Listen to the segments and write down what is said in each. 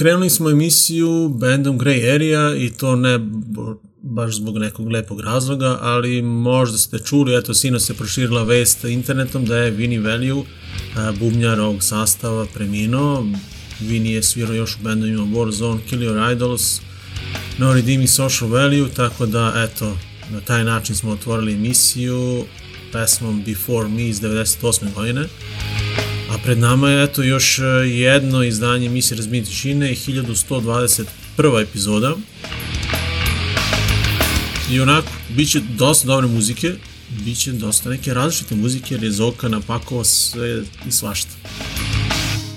krenuli smo emisiju bandom Grey Area i to ne baš zbog nekog lepog razloga, ali možda ste čuli, eto sino se proširila vest internetom da je Vinny Value, bubnjar ovog sastava, preminuo. Vinny je svirao još u bendovima Warzone, Kill Your Idols, No Redeeming Social Value, tako da eto, na taj način smo otvorili emisiju pesmom Before Me iz 98. godine. A pred nama je eto još e, jedno izdanje emisije Razbijenje tišine, 1121. epizoda. I onako, bit će dosta dobre muzike, bit će dosta neke različite muzike, jer je Zoka napakovao sve i svašta.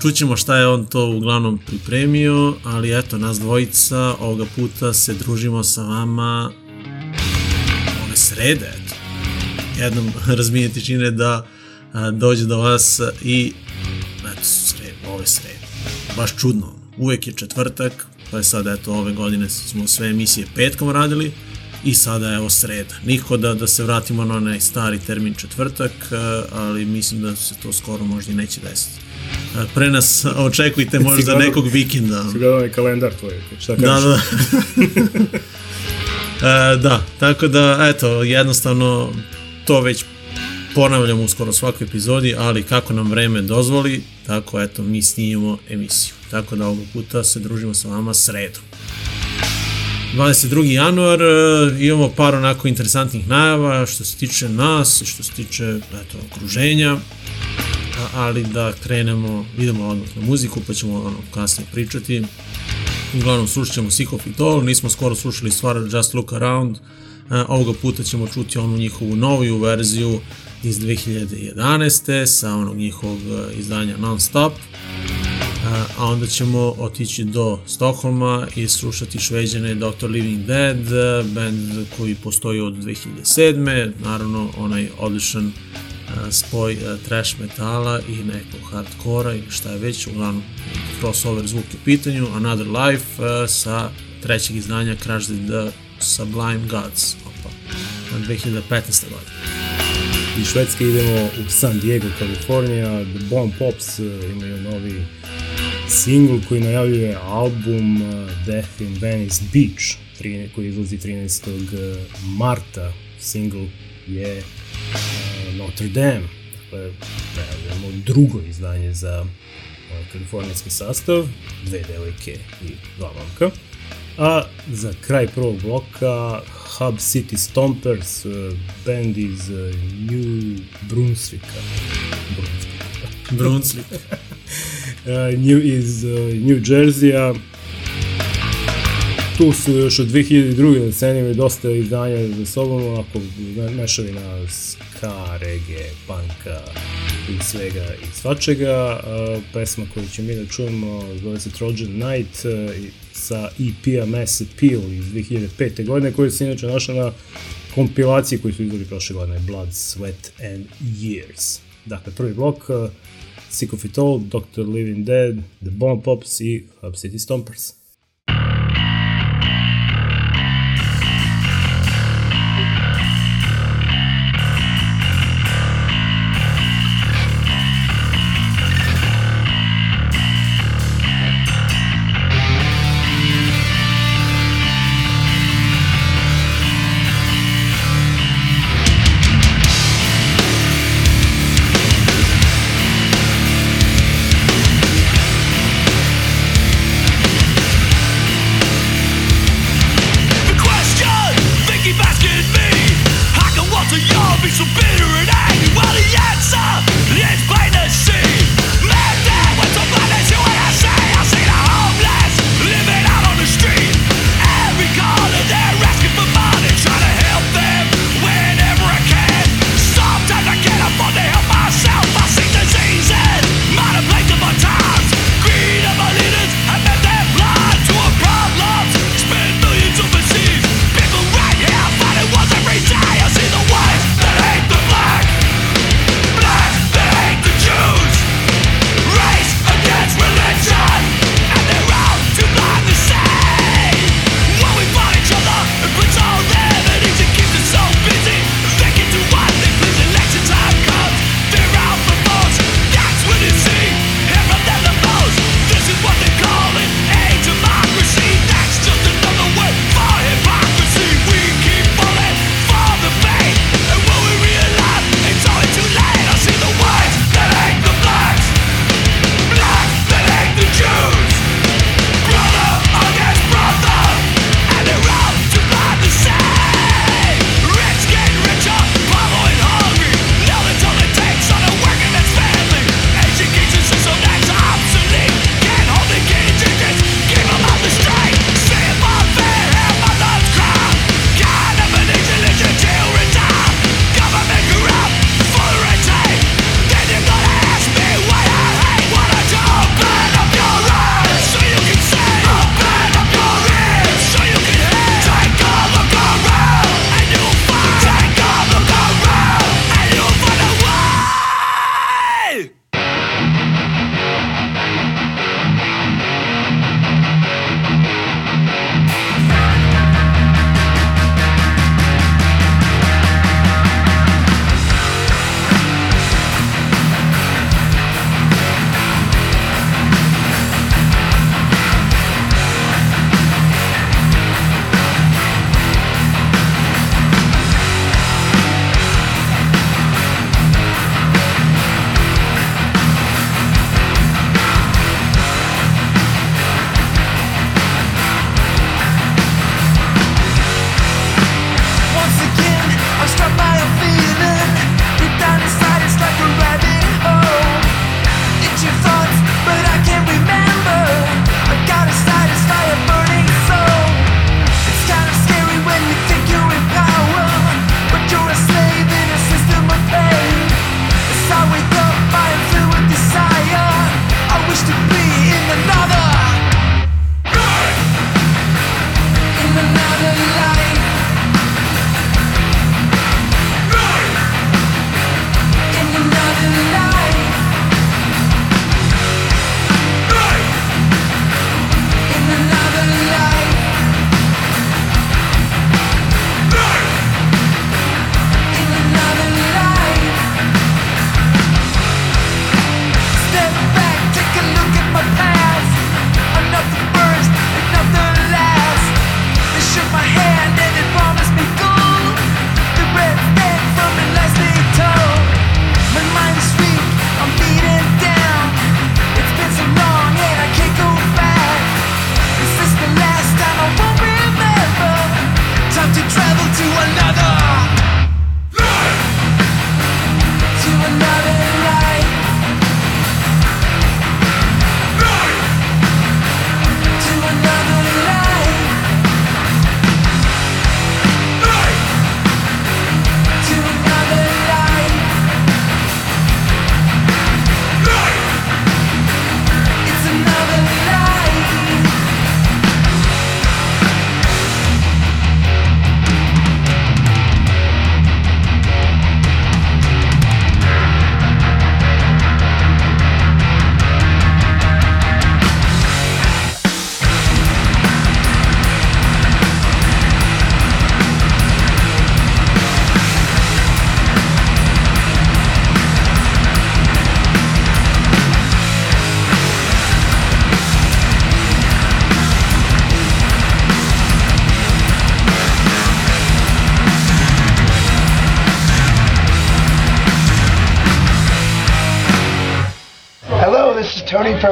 Čućemo šta je on to uglavnom pripremio, ali eto, nas dvojica ovoga puta se družimo sa vama ove srede, eto. Jednom razmijenje tišine da dođe do vas i eto, sred, ove srede. Baš čudno. Uvek je četvrtak, pa je sad eto ove godine smo sve emisije petkom radili i sada je evo sreda. Niko da, da se vratimo na onaj stari termin četvrtak, ali mislim da se to skoro možda i neće desiti. Pre nas očekujte možda gledao- nekog vikenda. Si gledao ovaj kalendar tvoj, šta Da, kažeš? da. e, da, tako da, eto, jednostavno to već ponavljamo u skoro svakoj epizodi, ali kako nam vreme dozvoli, tako eto, mi snimamo emisiju. Tako da ovog puta se družimo sa vama sredom. 22. januar, e, imamo par onako interesantnih najava što se tiče nas, i što se tiče eto, okruženja, ali da krenemo, idemo odmah na muziku, pa ćemo ono kasnije pričati. Uglavnom slušat ćemo Sick of It All, nismo skoro slušali stvar Just Look Around, E, ovoga puta ćemo čuti onu njihovu noviju verziju iz 2011. sa onog njihovog e, izdanja Non-Stop, a, a onda ćemo otići do Stokholma i slušati šveđane Dr. Living Dead, e, band koji postoji od 2007. Naravno, onaj odličan spoj trash metala i nekog hardkora ili šta je već, uglavnom crossover zvuk u pitanju, Another Life sa trećeg izdanja Crash the Sublime Gods, opa, na 2015. godine. Iz Švedske idemo u San Diego, Kalifornija. The Bomb Pops uh, imaju novi singl koji najavljuje album uh, Death in Venice Beach, koji izlazi 13. marta. Singl je Notre Dame. Dakle, najavljamo drugo izdanje za kalifornijski sastav, dve devojke i dva momka. A za kraj prvog bloka Hub City Stompers, uh, band iz uh, New Brunswicka. Brunswicka. Brunswick. Uh, New, iz New Jersey-a. Tu su još od 2002. decenije dosta izdanja za sobom, onako me- mešavina ska, reggae, punka i svega i svačega. Pesma koju ćemo mi da čujemo zove se Trojan Knight uh, i- sa EP-a Mass Appeal iz 2005. godine koja se inače našla na kompilaciji koju su izdali prošle godine Blood, Sweat and Years. Dakle, prvi blok uh, Sick of It All, Dr. Living Dead, The Bomb Pops i Hub City Stompers.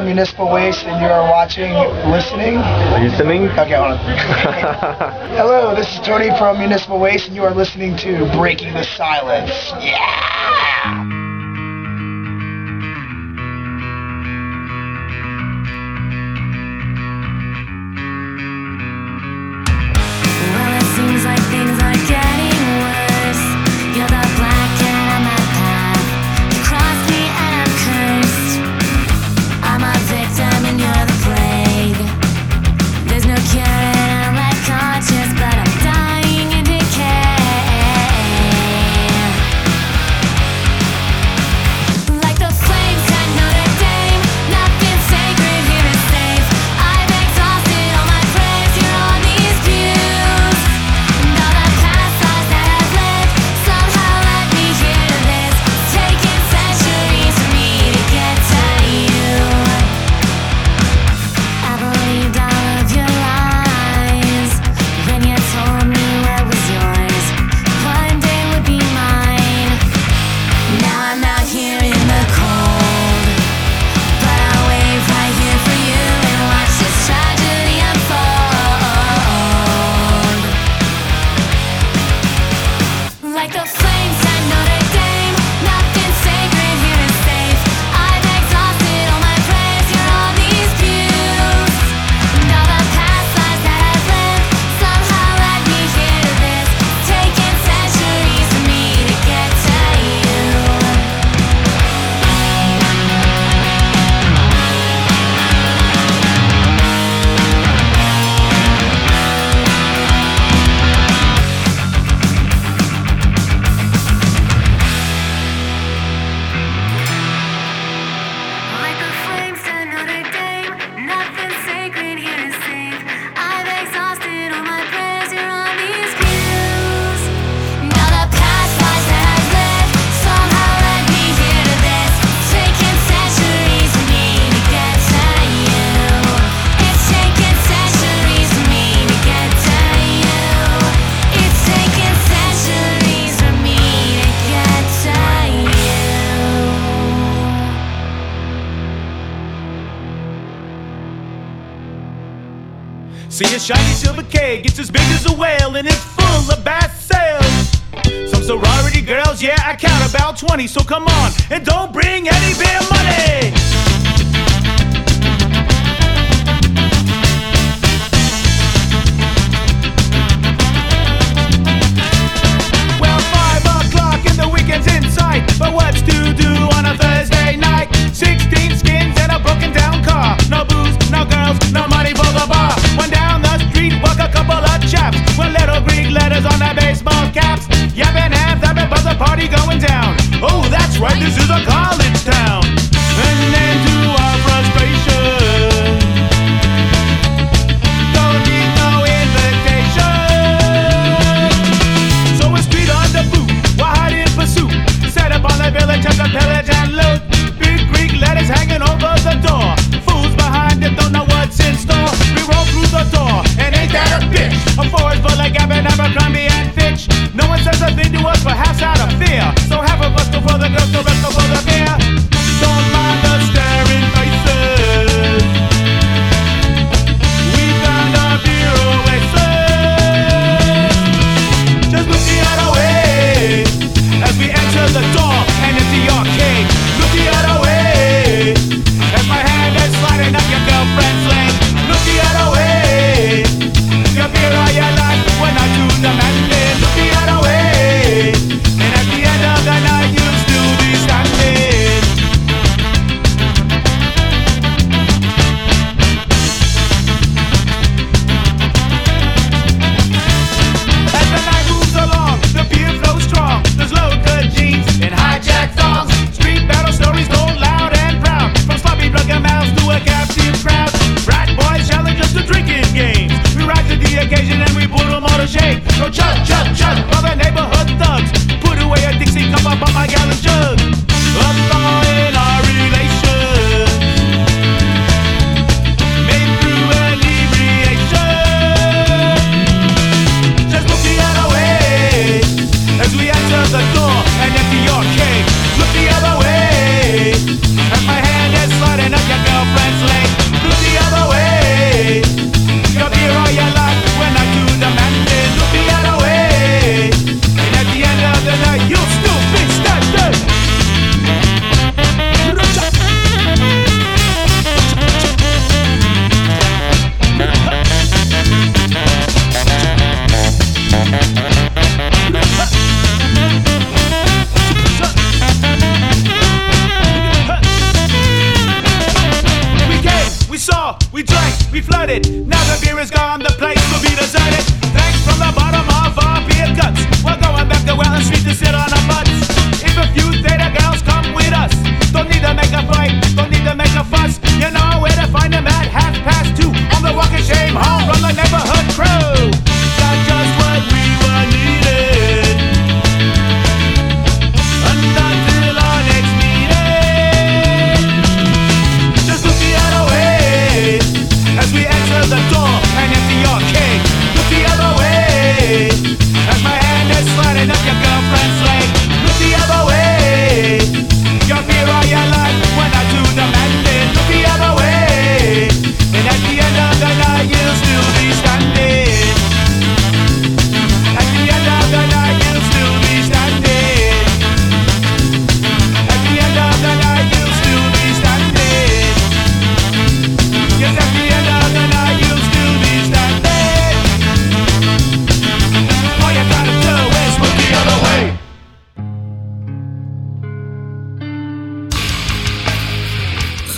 are Municipal Waste and you are watching, listening. Listening? Okay, hold on. Hello, this is Tony from Municipal Waste and you are listening to Breaking the Silence. Yeah! 20, so come on.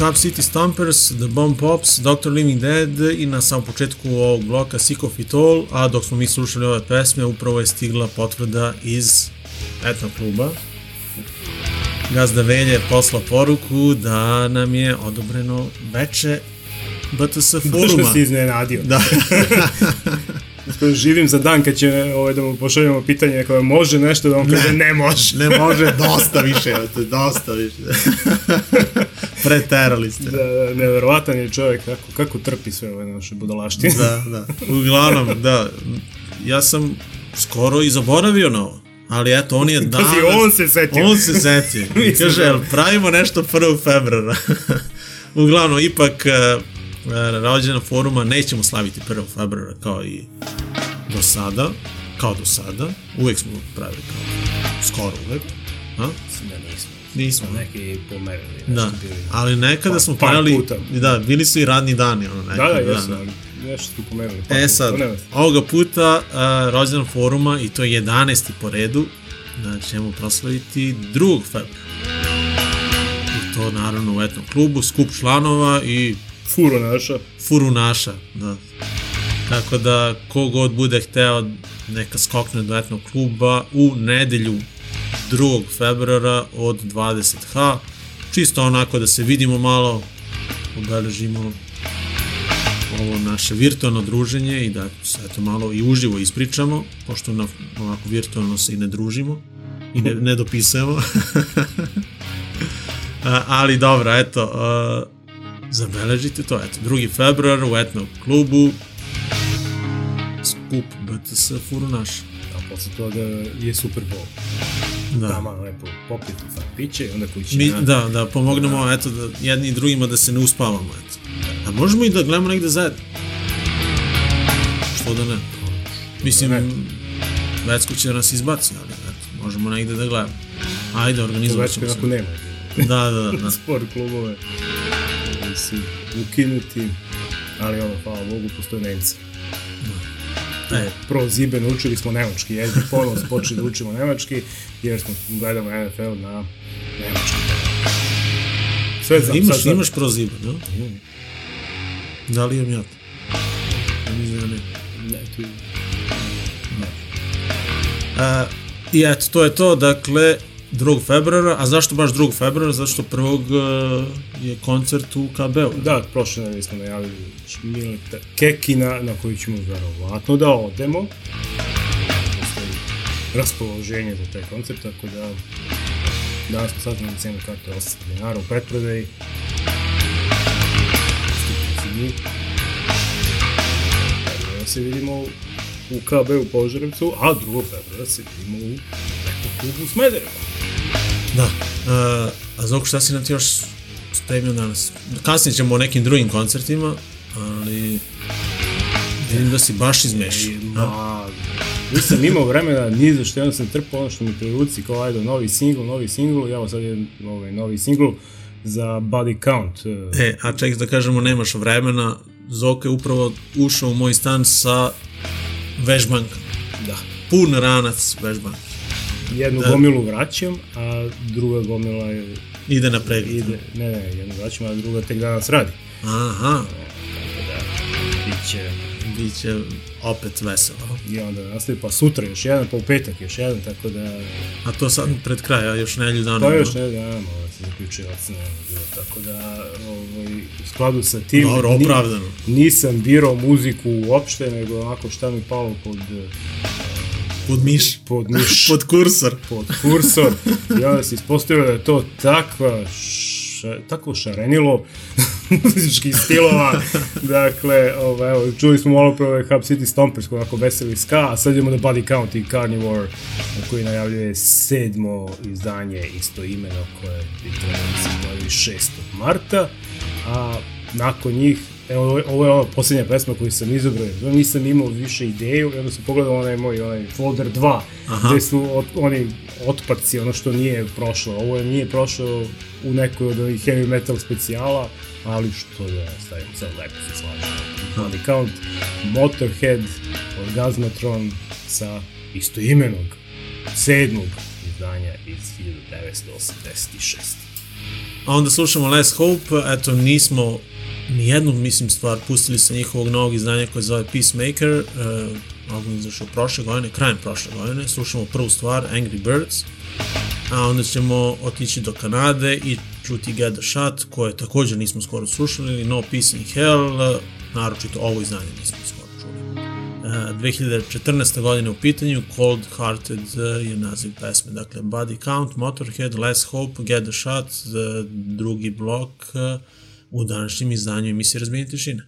Hub City Stompers, The Bomb Pops, Dr. Living Dead i na samom početku ovog bloka Sick of It All, a dok smo mi slušali ove pesme, upravo je stigla potvrda iz etno kluba. Gazda Velje je poslao poruku da nam je odobreno veče BTS foruma. me si iznenadio. Da. Živim za dan kad će ovaj, da mu pošaljemo pitanje koje može nešto da on kaže ne može. ne može, dosta više, dosta više. Preterali ste. Da, da, neverovatan je čovjek kako, kako trpi sve ove naše budalaštine. Da, da. Uglavnom, da. Ja sam skoro i zaboravio na ovo. Ali eto, on je danas... Pazi, on se setio. On se setio. I kaže, da- jel pravimo nešto 1. februara? Uglavnom, ipak, uh, rođena foruma nećemo slaviti 1. februara kao i do sada. Kao do sada. Uvijek smo pravili kao skoro uvijek. A? Da nismo. Nismo. Neki pomerili. Da, bili. ali nekada Pa- smo pravili, puta. da, bili su i radni dani, ono Da, nekada. da, jesu, ali nešto su pomerili. par E sad, ovoga puta uh, rođendan foruma i to je 11. po redu, da ćemo proslaviti 2. februara. I to naravno u etnom klubu, skup članova i Furo naša. furu naša. Da. Tako da, kogod bude hteo neka skokne do etnog kluba u nedelju 2. februara od 20h. Čisto onako da se vidimo malo, obeležimo ovo naše virtualno druženje i da se eto malo i uživo ispričamo, pošto na, ovako virtualno se i ne družimo i ne, ne dopisujemo. Ali dobro, eto, a, zabeležite to, eto, 2. februar u etnom klubu, skup BTS Furu naš. A posle toga je Super Bowl. Da. Tamo lepo popiti piće onda kući Mi, na... da, da, pomognemo, eto, da jedni i drugima da se ne uspavamo, eto. A možemo i da gledamo negde zajedno. Što da ne? Mislim, Ne. Vecko će da nas izbaci, ali eto, možemo negde da gledamo. Ajde, organizovat već ćemo se. nema. Da, da, da. da. Sport klubove su ukinuti, ali ono, hvala Bogu, postoje Nemci. E, Pro zibe naučili smo nemački jezik, ponovno smo počeli da učimo nemački, jer smo gledamo NFL na nemački. Sve znam, imaš, sad znam. imaš proziba, da? Da li imam ja to? Ja Mislim da ne. Ne, tu... A, I eto, to je to, dakle, 2. februara, a zašto baš 2. februara? Zato što prvog uh, je koncert u KB-u. Da, prošle nedelje smo najavili Mileta Kekina, na koji ćemo verovatno da odemo. Raspoloženje za taj koncert, tako da danas smo saznali cenu karte 800 dinara u pretprodaji. Stupnici mi. Da se vidimo u KB u Požarevcu, a 2. februara se vidimo u nekom klubu u Smederevu. Da. A, a Zoku, šta si nam ti još spremio danas? Kasnije ćemo o nekim drugim koncertima, ali vidim da si baš izmešao. Ma, nisam imao vremena ni za što, onda sam trpao ono što mi pri ruci, kao ajde, novi singl, novi singl, evo sad je ovaj, novi singl za Body Count. e, E, a ček da kažemo, nemaš vremena, Zoka je upravo ušao u moj stan sa vežbanka. Da. Pun ranac vežbanka. Jednu Da. gomilu vraćam, a druga gomila je, Ide na pregled. ide, ne, ne, jednu vraćam, a druga tek danas radi. Aha, Biće, biće opet veselo. i onda nastavi, pa sutra još jedan, pa u petak još jedan, tako da, A to sad pred kraja, još nelju dana. pa još da, malo se zaključuje ocena, bilo, tako da, ovaj, u skladu sa tim, Dobro, opravdano. nisam birao muziku uopšte, nego onako šta mi palo pod, Pod miš. pod miš, Pod kursor. pod kursor i onda se ispostavilo da je to takva ša, takvo šarenilo muzičkih stilova. dakle, ovaj, evo, čuli smo malo ovaj Hub City Stompers koji onako veseli ska, a sad idemo da Body Count i Carnivore koji najavljuje sedmo izdanje isto imeno koje bi trebalo da se pojavi 6. marta, a nakon njih Evo, ovo je- ova posljednja pesma koju sam izabrao, nisam imao više ideju, i onda sam pogledao onaj moj onaj folder 2, Aha. gde su ot, oni otpadci, ono što nije prošlo. Ovo je nije prošlo u nekoj od ovih heavy metal specijala, ali što da stavim sad lepo se slažem. Body Count, Motorhead, Orgasmatron sa istoimenog sedmog izdanja iz 1986. A onda slušamo Last Hope, eto nismo nijednu, mislim, stvar pustili sa njihovog novog izdanja koje zove Peacemaker, uh, album je izašao prošle godine, krajem prošle godine, slušamo prvu stvar, Angry Birds, a onda ćemo otići do Kanade i čuti Get the Shot, koje također nismo skoro slušali, No Peace in Hell, naročito ovo izdanje nismo skoro čuli. Uh, 2014. godine u pitanju, Cold Hearted uh, je naziv pesme, dakle Body Count, Motorhead, Last Hope, Get the Shot, uh, drugi blok uh, u današnjem izdanju emisije Razbijenje tišine.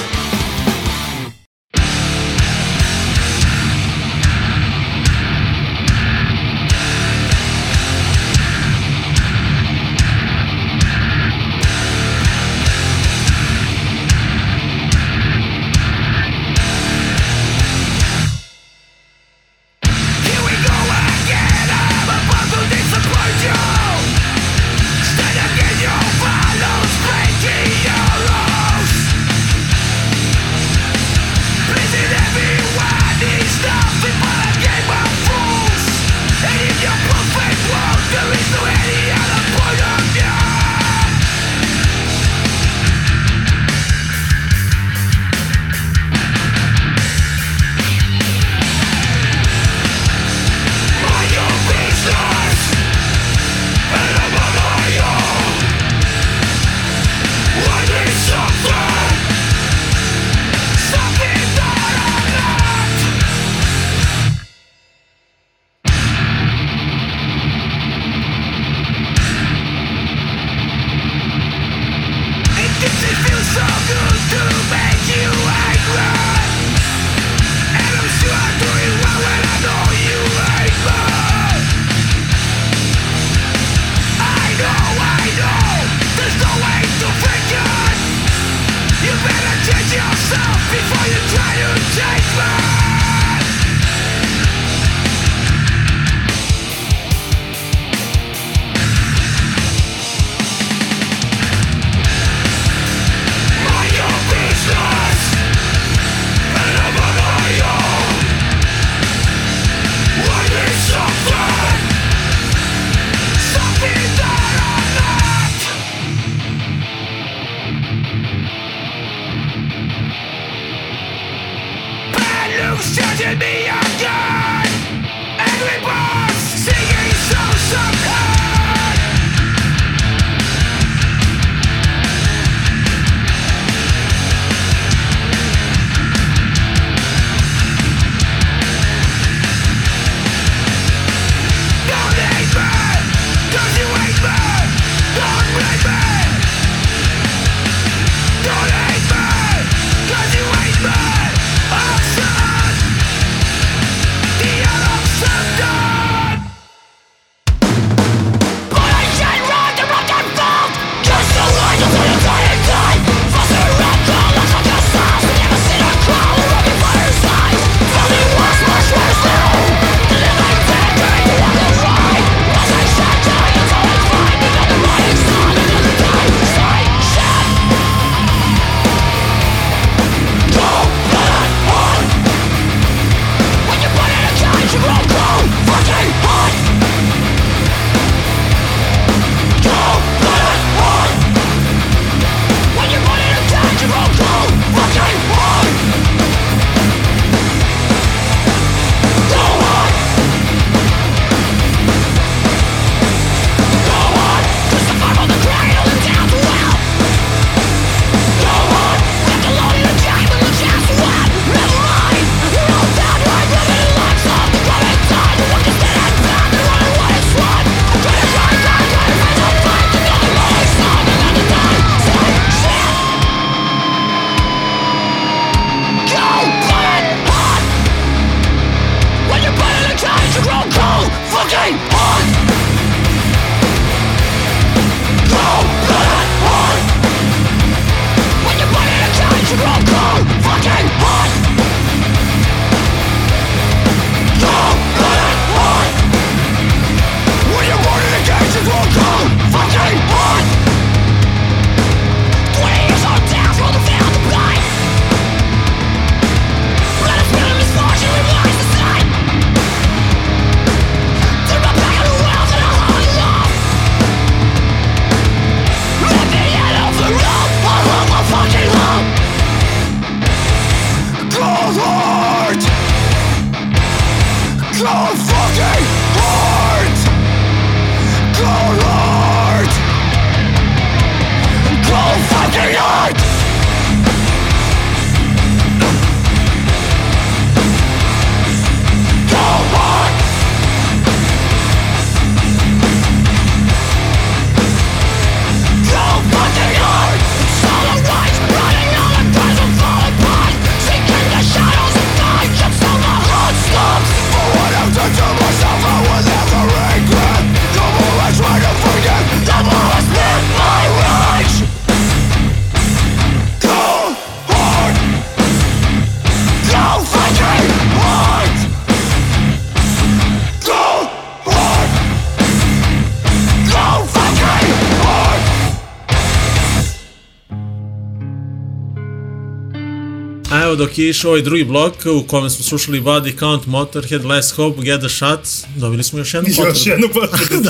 Dok je išao ovaj drugi blok u kome smo slušali Body Count, Motorhead, Last Hope, Get a Shot, dobili smo još jednu potvrdu. Još jednu potvrdu.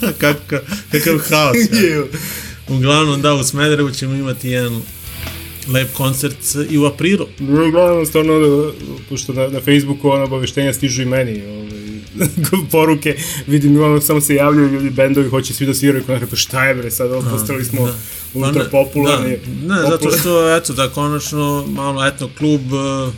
Kakav, kakav haos. ja. Uglavnom, da, u Smederevu ćemo imati jedan lep koncert i u aprilu. No, uglavnom, stvarno, da, pošto na, na Facebooku ono obaveštenja stižu i meni, poruke, vidim, ono, samo se javljaju ljudi, bendovi, hoće svi da sviraju, kao nekako, šta je bre, sad ovo postali smo da. ultra Pa ne, popularni. Da, ne, zato što, eto, da konačno malo etno klub uh,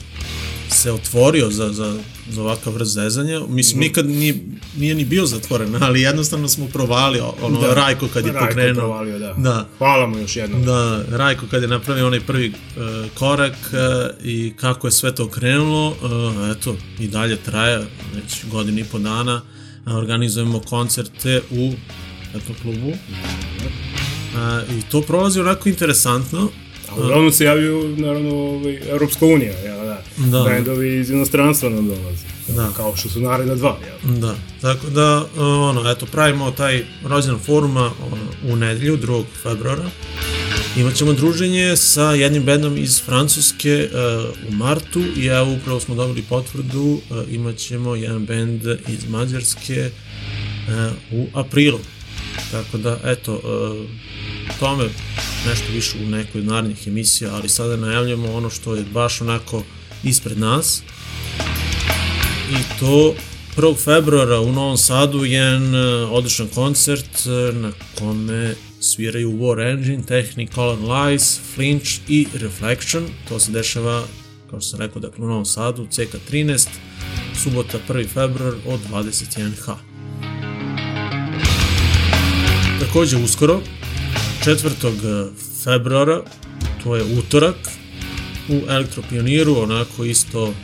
se otvorio za, za, za ovakav vrst zezanja. Mislim, nikad nije, nije ni bio zatvoren, ali jednostavno smo provali ono, da. Rajko kad je Rajko pokrenuo. provalio, da. Da. Hvala mu još jednom. Da, Rajko kad je napravio onaj prvi uh, korak uh, i kako je sve to krenulo, uh, eto, i dalje traje, već godinu i po dana, uh, organizujemo koncerte u etno klubu. Uh, I to prolazi onako interesantno, A uglavnom se javio, naravno, ovaj, Europska unija, ja, da. Da. Bendovi iz inostranstva nam dolaze. Da. Kao što su naredna dva, ja. Da, tako da, uh, ono, eto, pravimo taj rođendan foruma ono, u nedelju, 2. februara. Imaćemo druženje sa jednim bendom iz Francuske uh, u martu i evo upravo smo dobili potvrdu, uh, imaćemo jedan bend iz Mađarske uh, u aprilu. Tako da, eto, uh, tome nešto više u nekoj od narednih emisija, ali sada najavljamo ono što je baš onako ispred nas i to 1. februara u Novom Sadu je jedan uh, odličan koncert uh, na kome sviraju War Engine, Technicolor Lies, Flinch i Reflection. To se dešava, kao što sam rekao, dakle u Novom Sadu, CK13, subota 1. februar od 21h. Takođe uskoro, 4. februara, to je utorak, u Elektropioniru, onako isto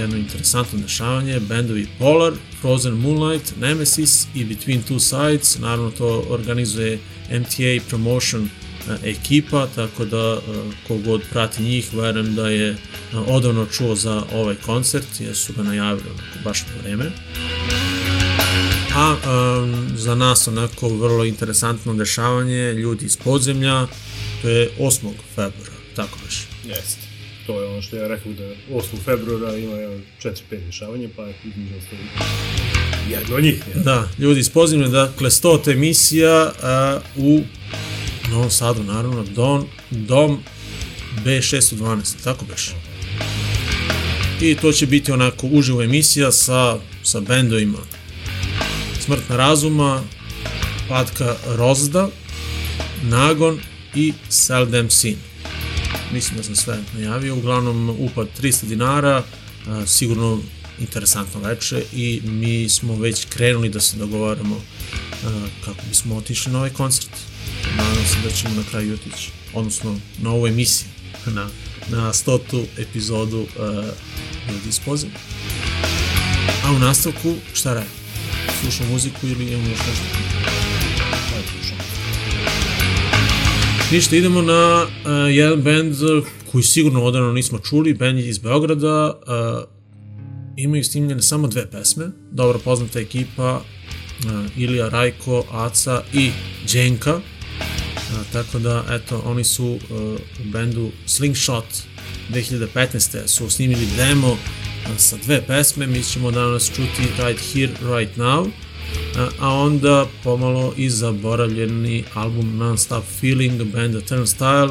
jedno interesantno dešavanje, bendovi Polar, Frozen Moonlight, Nemesis i Between Two Sides, naravno to organizuje MTA Promotion e, ekipa, tako da e, kogod prati njih, verujem da je e, odavno čuo za ovaj koncert, jer su ga najavili onako baš na vreme. A um, za nas onako vrlo interesantno dešavanje, ljudi iz podzemlja, to je 8. februara, tako već. Jeste. To je ono što ja rekao da 8. februara ima jedan 4-5 dešavanja, pa je između ostali jedno od njih. Ja. Da, ljudi podzemlja, dakle 100 emisija a, u Novom Sadu, naravno, dom, dom B612, tako beš. I to će biti onako uživo emisija sa, sa bendovima Smrtna razuma, Patka Rozda, Nagon i Seldom Sin. Mislim da sam sve najavio, uglavnom upad 300 dinara, sigurno interesantno veče i mi smo već krenuli da se dogovaramo kako bismo otišli na ovaj koncert. Nadam se da ćemo na kraju otići, odnosno na ovu emisiju, na, na stotu epizodu uh, Ljudi iz pozemlja. A u nastavku, šta radi? Slušamo muziku ili imamo još nešto? Ništa, idemo na uh, jedan band koji sigurno odavno nismo čuli, band iz Beograda, uh, imaju snimljene samo dve pesme, dobro poznata ekipa, uh, Ilija Rajko, Aca i Dženka, uh, tako da, eto, oni su uh, u bendu Slingshot 2015. su snimili demo uh, sa dve pesme, mi ćemo danas čuti Right Here, Right Now, a, onda pomalo i zaboravljeni album Non-Stop Feeling benda Turnstile,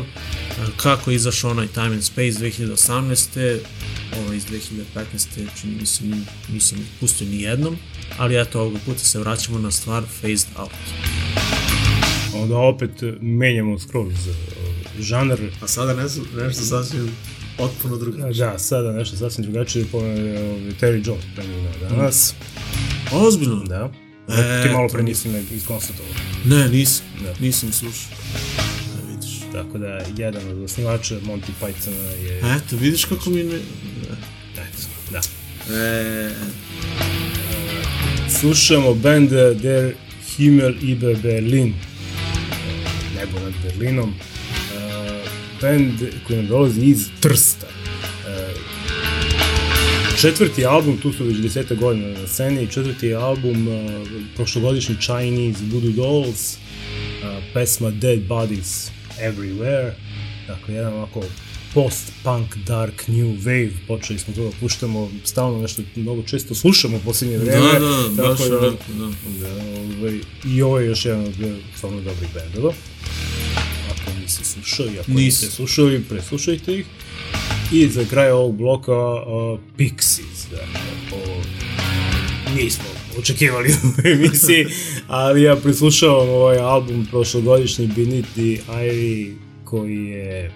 kako je izašao onaj Time and Space 2018. Ovaj iz 2015. čini mi se ni- nisam ih pustio ni jednom, ali eto ovoga puta se vraćamo na stvar Phased Out. Onda opet menjamo skroz uh, žanr. A sada nešto, nešto sasvim potpuno drugačije. Da, sada nešto sasvim drugačije, pomene ovaj, Terry Jones preminuo danas. Ozbiljno? Da. E, Ti malo pre nisi me iskonstatovao. Ne, nisam. Da. Nisam slušao. Da, vidiš. Tako da, jedan od osnivača Monty Pythona je... Eto, vidiš kako mi ne... Eto, da. E, Slušamo band Der Himmel über Berlin. Nebo nad Berlinom. Eh, Band koji nam dolazi iz Trsta. Četvrti album, tu su već deseta godina na sceni, četvrti album, eh, prošlogodišnji Chinese Voodoo Dolls, eh, pesma Dead Bodies Everywhere, dakle jedan ovako post-punk, dark, new wave, počeli smo to da puštamo, stalno nešto mnogo često slušamo u posljednje vreme. Da, da, baš tako da, onako, da. da, ovaj, I ovo je još jedan od stvarno dobrih bendova. Ako niste slušali, ako Nis. niste slušali, preslušajte ih. I za kraj ovog bloka uh, Pixies, da, ovo nismo očekivali u emisiji, ali ja preslušavam ovaj album prošlogodišnji Beneath the Ivy koji je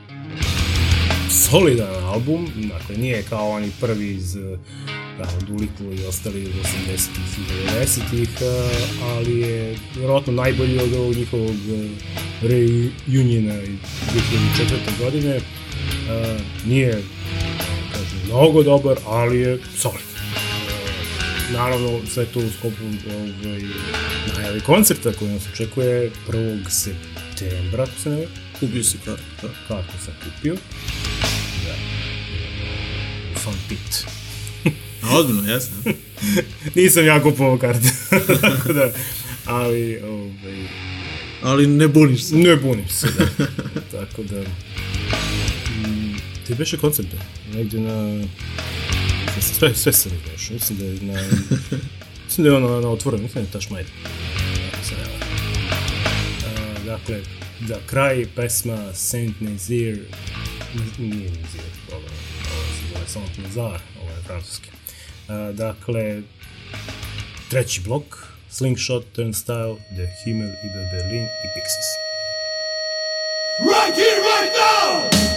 solidan album, dakle nije kao oni prvi iz da, Doolittle i ostali iz 80-ih i 90-ih, ali je vjerojatno najbolji od ovog njihovog eh, reuniona iz 2004. godine. Nije, kažem, mnogo dobar, ali je solid. Naravno, sve to u skopu ovaj, najavi koncerta koji nas očekuje 1. septembra, ako se ne Kupio si kartu, da. kartu sam kupio. Da. Fun pit. Ozbiljno, jesno. Nisam ja kupovao kartu. Tako da, ali, ovaj, Ali ne buniš se. ne bunim se, da. Tako da, ti beše koncert, negdje na, sve, sve sam još, mislim da je na, mislim da je ono na otvorenom, mislim da je Taš Majda. Ako se ne varam. A, Dakle, za kraj pesma Saint Nazir, nije Nazir, ovo, ovo se zove Saint Nazar, ovo je francuski. A, dakle, treći blok, Slingshot, Turnstile, The Himmel, Iber Berlin i Pixies. Right here, right now!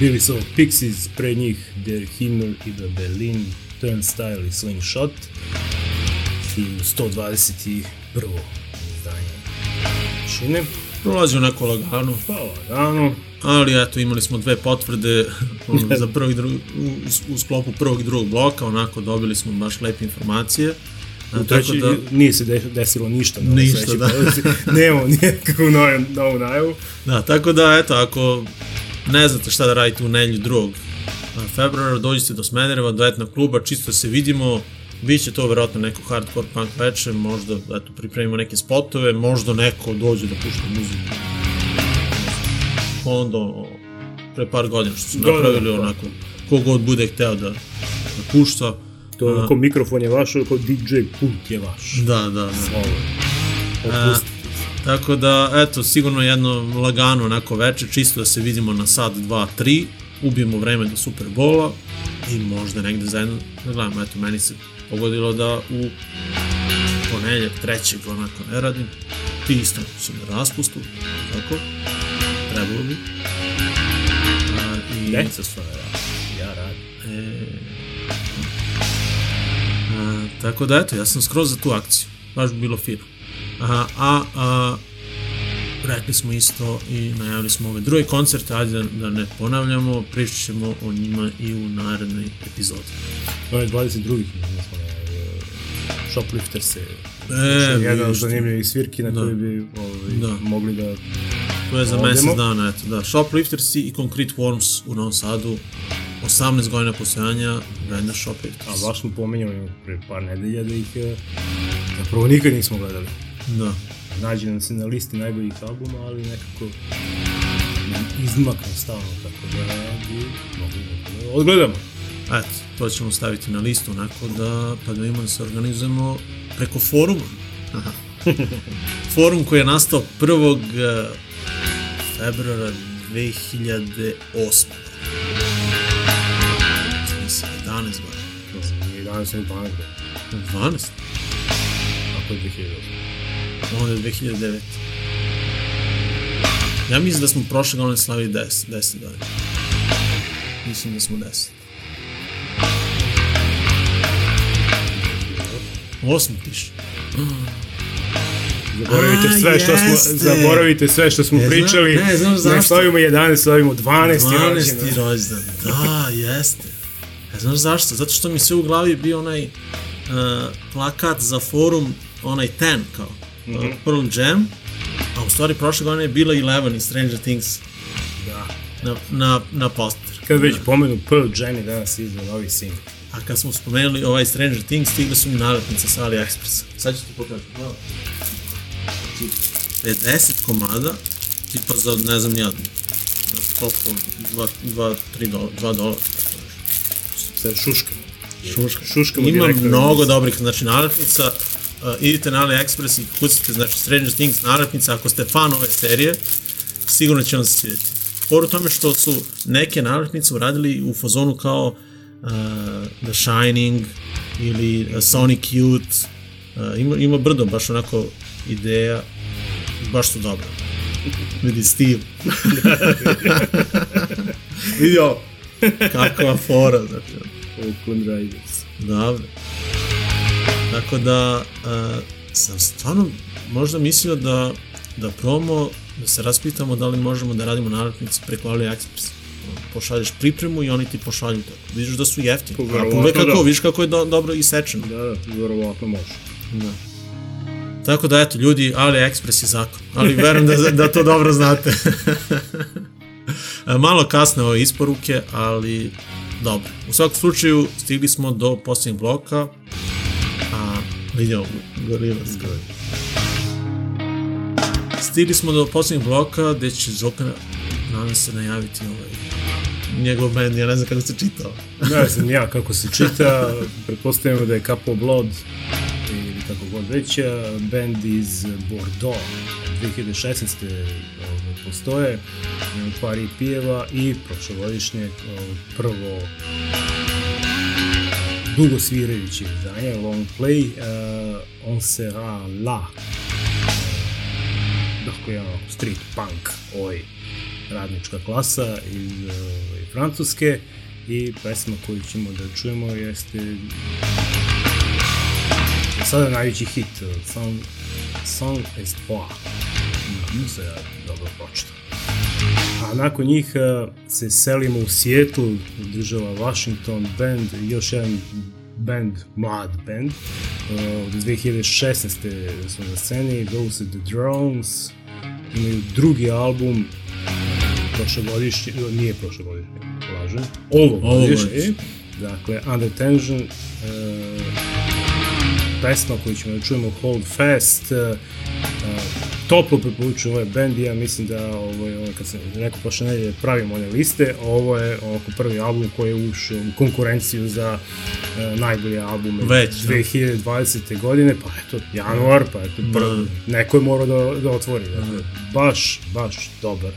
Bili su Pixies, pre njih Der Himmel i The Berlin, Turnstile i Slingshot. 1121. izdanje Šine. Prolazi onako lagano, Pa lagano. ali eto imali smo dve potvrde za prvog i drugi, u, u sklopu prvog i drugog bloka, onako dobili smo baš lepe informacije. A, U treći, da, nije se de- desilo ništa. na Ništa, da. Nemamo nikakvu novu, novu najavu. da, tako da, eto, ako ne znate šta da radite u drugog a, februara, dođite do Smedereva, do etnog kluba, čisto da se vidimo, Biće to verovatno neko hardcore punk veče, možda eto, pripremimo neke spotove, možda neko dođe da pušta muziku. Onda pre par godina što su Da, da, napravili da. onako, kogod bude hteo da, da pušta. To onako mikrofon je vaš, onako DJ pult je vaš. Da, da, da. Ovo. Opustite. Tako da, eto, sigurno jedno lagano onako veče, čisto da se vidimo na sad 2, 3, ubijemo vreme do Superbola i možda negde zajedno da gledamo. Eto, meni se pogodilo da u ponedljak, trećeg, onako ne radim. Ti isto si na raspustu, tako? Trebalo bi. A, i, Deca su ne radi. Ja radim. E, a, tako da eto, ja sam skroz za tu akciju. Baš bi bilo fino. A, a, a rekli smo isto i najavili smo ove druge koncerte, ajde da, da ne ponavljamo, pričat ćemo o njima i u narednoj epizodi. Ovo je 22. mi smo na e, Shoplifter se E, jedan od zanimljivih svirki na Da. koji bi ovaj, Da. mogli da To je za Odemo. mesec dana, eto, da. Shoplifters i Concrete Worms u Novom Sadu, 18 godina postojanja benda Shoplifters. A baš smo pomenjali pre par nedelja da ih e, zapravo nikad nismo gledali. Da. Nađe nam se na listi najboljih albuma, ali nekako izmakne stalno, tako da bi mogli da odgledamo. Eto, to ćemo staviti na listu onako da, pa da imamo da se organizujemo preko foruma. Aha. Forum koji je nastao 1. eh, februara 2008. Mislim, 11 godina. I danas je 12 godina, 12? ako je 2008. Onda je 2009. Ja mislim da smo prošle godine slavili 10, 10 godina. Mislim da smo 10. Osam piše. Zaboravite A, sve što smo zaboravite sve što smo Ne znam- pričali. ne znam zašto. Ne stavimo 11, stavimo 12. 12. rođendan. Da, jeste. Ne znaš zašto? Zato što mi sve u glavi bio onaj uh, plakat za forum, onaj ten kao, mm -hmm. Pearl Jam, a u stvari prošle godine je bila Eleven iz Stranger Things Da. na, na, na poster. Kad već pomenu Pearl Jam i danas izdao novi singl. A kad smo spomenuli ovaj Stranger Things, stigle su mi nalepnice sa AliExpressa. Sad ću ti pokazati. Evo. Znači, 50 komada, tipa za, ne znam, ja, koliko, 2, 2, 3 dolara, 2 dolara. Sad šuška. Šuška. Šuškamo Ima mnogo dobrih znači, nalepnica. Uh, idite na AliExpress i kucite znači, Stranger Things nalepnica. Ako ste fan ove serije, sigurno će vam se svidjeti. Poru tome što su neke nalepnice uradili u fazonu kao uh, The Shining ili uh, Sonic Youth. Uh, ima, ima brdo baš onako ideja. Baš su dobro. Vidi Steve. Vidio kakva fora, znači. Oakland Raiders. Dobro. Tako da uh, sam stvarno možda mislio da da probamo, da se raspitamo da li možemo da radimo nalepnice preko AliExpress. Pošalješ pripremu i oni ti pošalju tako. Vidiš da su jeftini. Pa, A verovatno pogledaj kako, da. vidiš kako je do, dobro isečeno. Da, da, verovatno može. Da. Tako da eto, ljudi, AliExpress je zakon. Ali verujem da, da to dobro znate. Malo kasne ove isporuke, ali dobro. U svakom slučaju, stigli smo do posljednjeg bloka. A, vidio, Gorillaz. Stigli smo do posljednjeg bloka gde će Zoka nadam se najaviti ovaj njegov band, ja ne znam kako se čitao. Ne znam ja kako se čita, pretpostavljamo da je Couple Blood ili kako god već, band iz Bordeaux 2016. ovaj, postoje, par EP-eva i prošlogodišnje ovaj, prvo dugo svirajuće izdanje, long play, uh, On sera la, dakle, onako street punk, ovaj, radnička klasa iz ovaj, Francuske. I pesma koju ćemo da čujemo jeste za sada najveći hit uh, Sans, Sans Espoir. Nadam se ja dobro pročitao a nakon njih uh, se selimo u Seattle država Washington band još jedan band, mlad band. Uh, od 2016. su na sceni Those are the Drones. Imaju drugi album prošlogodišnji, nije prošlogodišnji, lažem, ovogodišnji, dakle, Under Tension, e, pesma koju ćemo da čujemo Hold Fast, e, e, toplo preporučujem ovaj band i ja mislim da ovo je, ono, kad sam rekao prošle nedelje pravim one liste, ovo je oko prvi album koji je ušao u konkurenciju za e, najbolje albume Već, da. 2020. godine, pa eto, januar, pa eto, prvo, neko je morao da, da otvori, dakle, baš, baš dobar.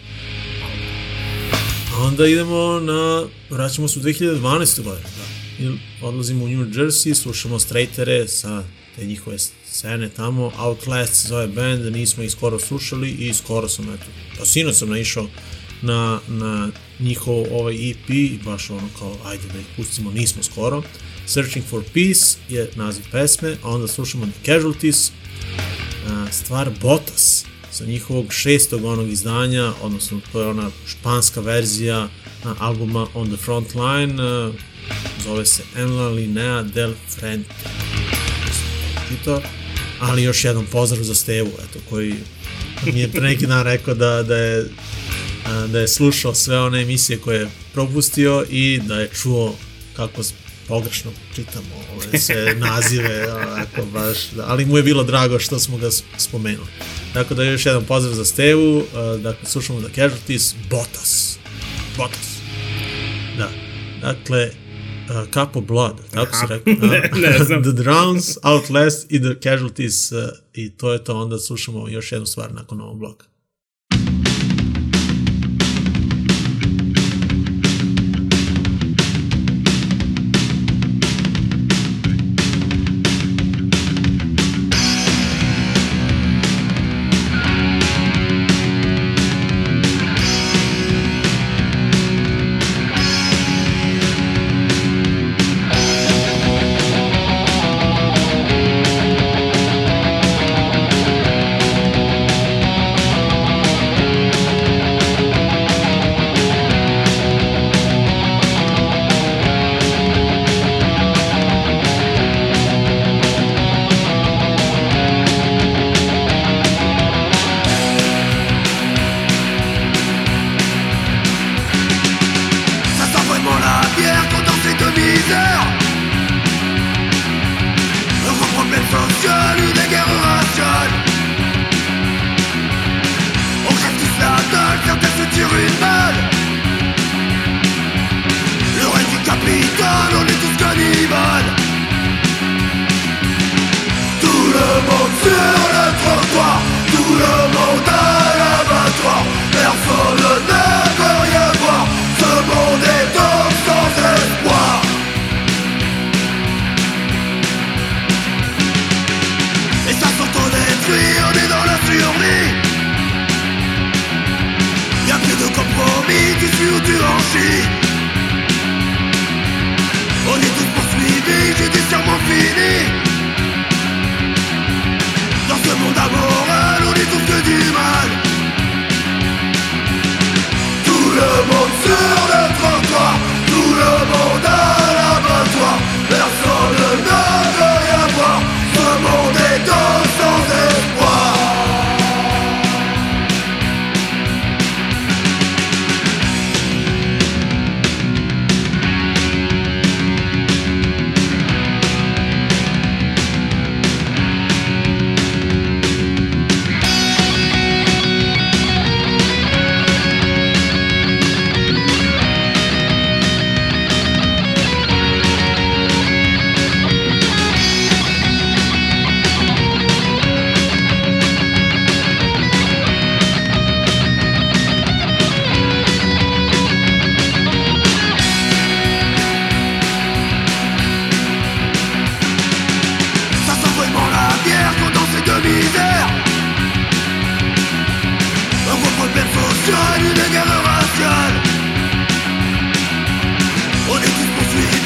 Onda idemo na, vraćamo se u 2012. godinu, da. I odlazimo u New Jersey, slušamo straightere sa te njihove scene tamo, Outlast zove band, nismo ih skoro slušali i skoro sam, eto, pa sinoć sam naišao na, na njihov ovaj EP i baš ono kao, ajde da ih pustimo, nismo skoro. Searching for Peace je naziv pesme, a onda slušamo The Casualties, stvar Botas sa njihovog šestog onog izdanja, odnosno to je ona španska verzija albuma On the Front Line, zove se En la linea del frente. Čito, ali još jednom pozdrav za Stevu, eto, koji mi je pre neki dan rekao da, da je da je slušao sve one emisije koje je propustio i da je čuo kako pogrešno čitamo ove sve nazive, onako baš, da, ali mu je bilo drago što smo ga spomenuli. Tako da još jedan pozdrav za Stevu, dakle slušamo The Casualties, Botas. Botas. Da, dakle, uh, Cup of Blood, tako se rekao. ne, ne znam. the Drowns, Outlast i The Casualties uh, i to je to, onda slušamo još jednu stvar nakon ovog bloka.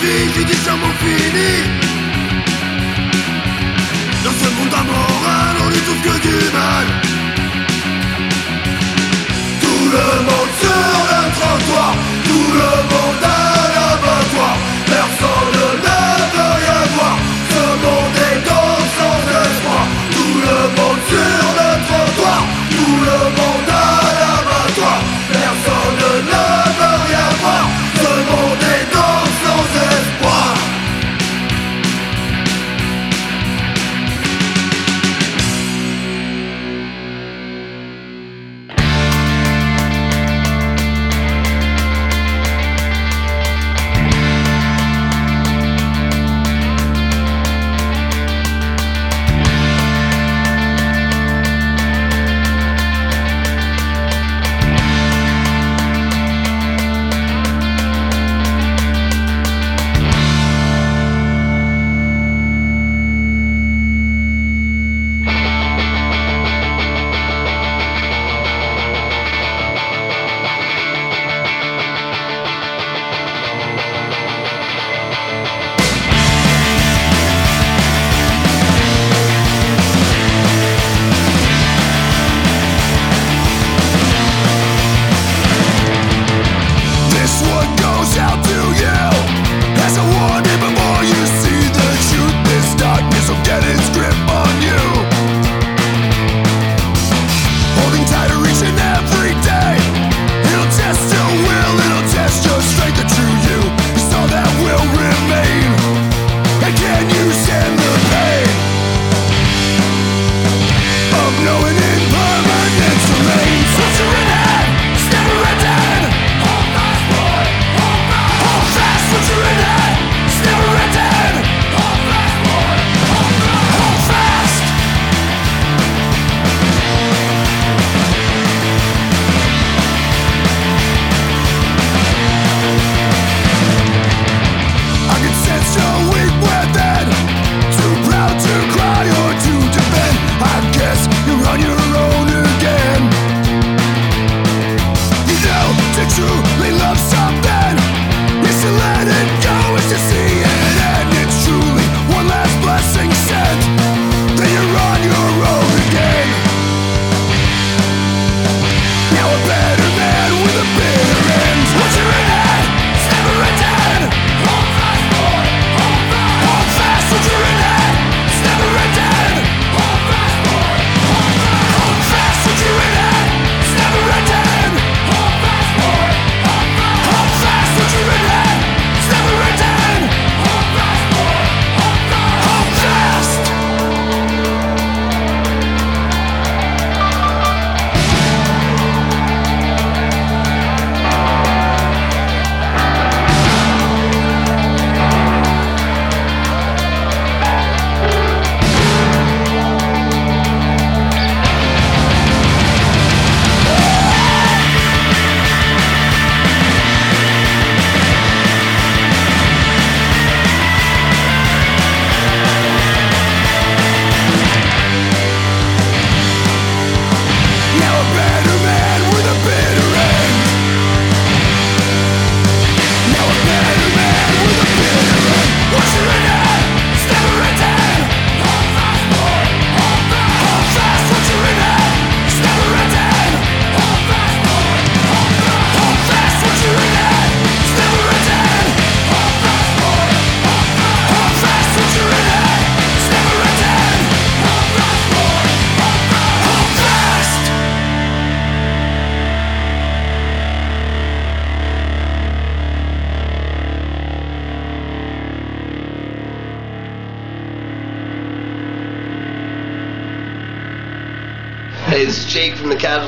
Poursuivis, judiciairement finis Dans ce monde amoral, on est tous que du mal. Tout le monde sur le trottoir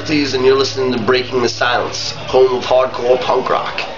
And you're listening to Breaking the Silence, home of hardcore punk rock.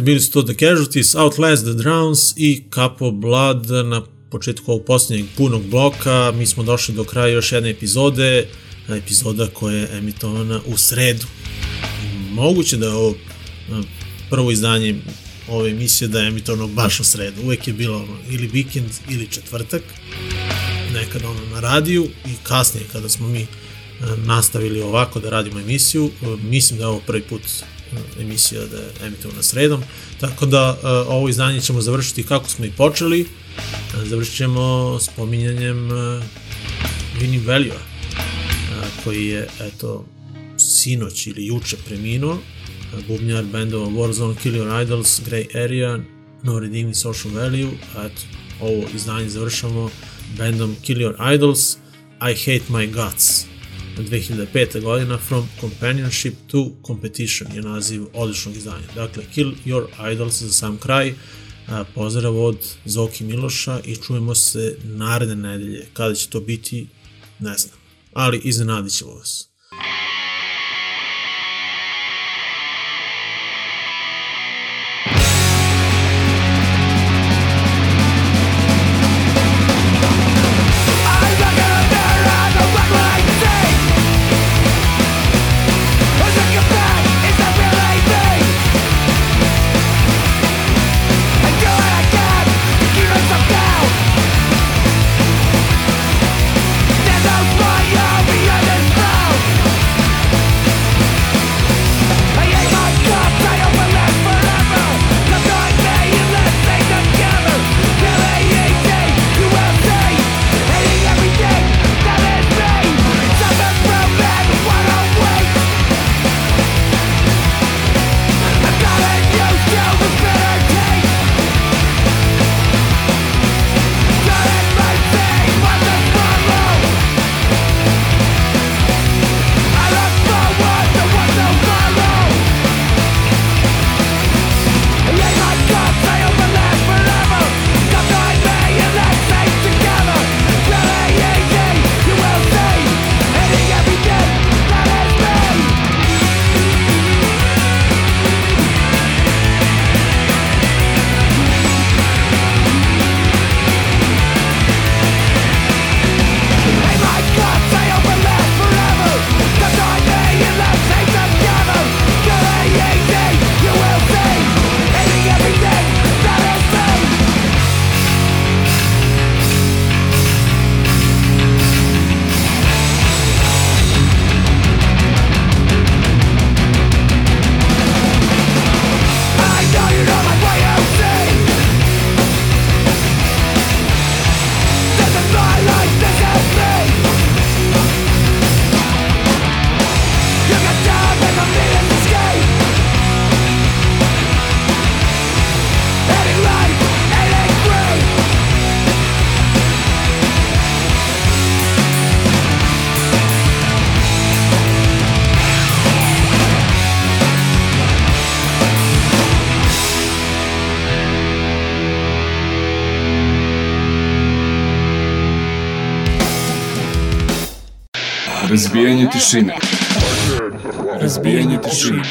eto, bili su to The Casualties, Outlast, The Drowns i Capo Blood na početku ovog posljednjeg punog bloka. Mi smo došli do kraja još jedne epizode, epizoda koja je emitovana u sredu. Moguće da je ovo e, prvo izdanje ove emisije da je emitovano baš u sredu. Uvek je bilo ono, ili vikend ili četvrtak, nekad ono na radiju i kasnije kada smo mi e, nastavili ovako da radimo emisiju. E, mislim da je ovo prvi put emisija da emitujemo emitovana sredom. Tako da e, ovo izdanje ćemo završiti kako smo i počeli. E, završit ćemo spominjanjem e, Vinny Velio, koji je, eto, sinoć ili juče preminuo, bubnjar bendova Warzone, Kill Your Idols, Grey Area, No Redeeming Social Value, a eto, ovo izdanje završamo bendom Kill Your Idols, I Hate My Guts. 2005. godina From Companionship to Competition je naziv odličnog izdanja. Dakle, Kill Your Idols za sam kraj, pozdrav od Zoki Miloša i čujemo se naredne nedelje. Kada će to biti, ne znam. Ali iznenadit ćemo vas. Razbijanje tišine. Razbijanje tišine.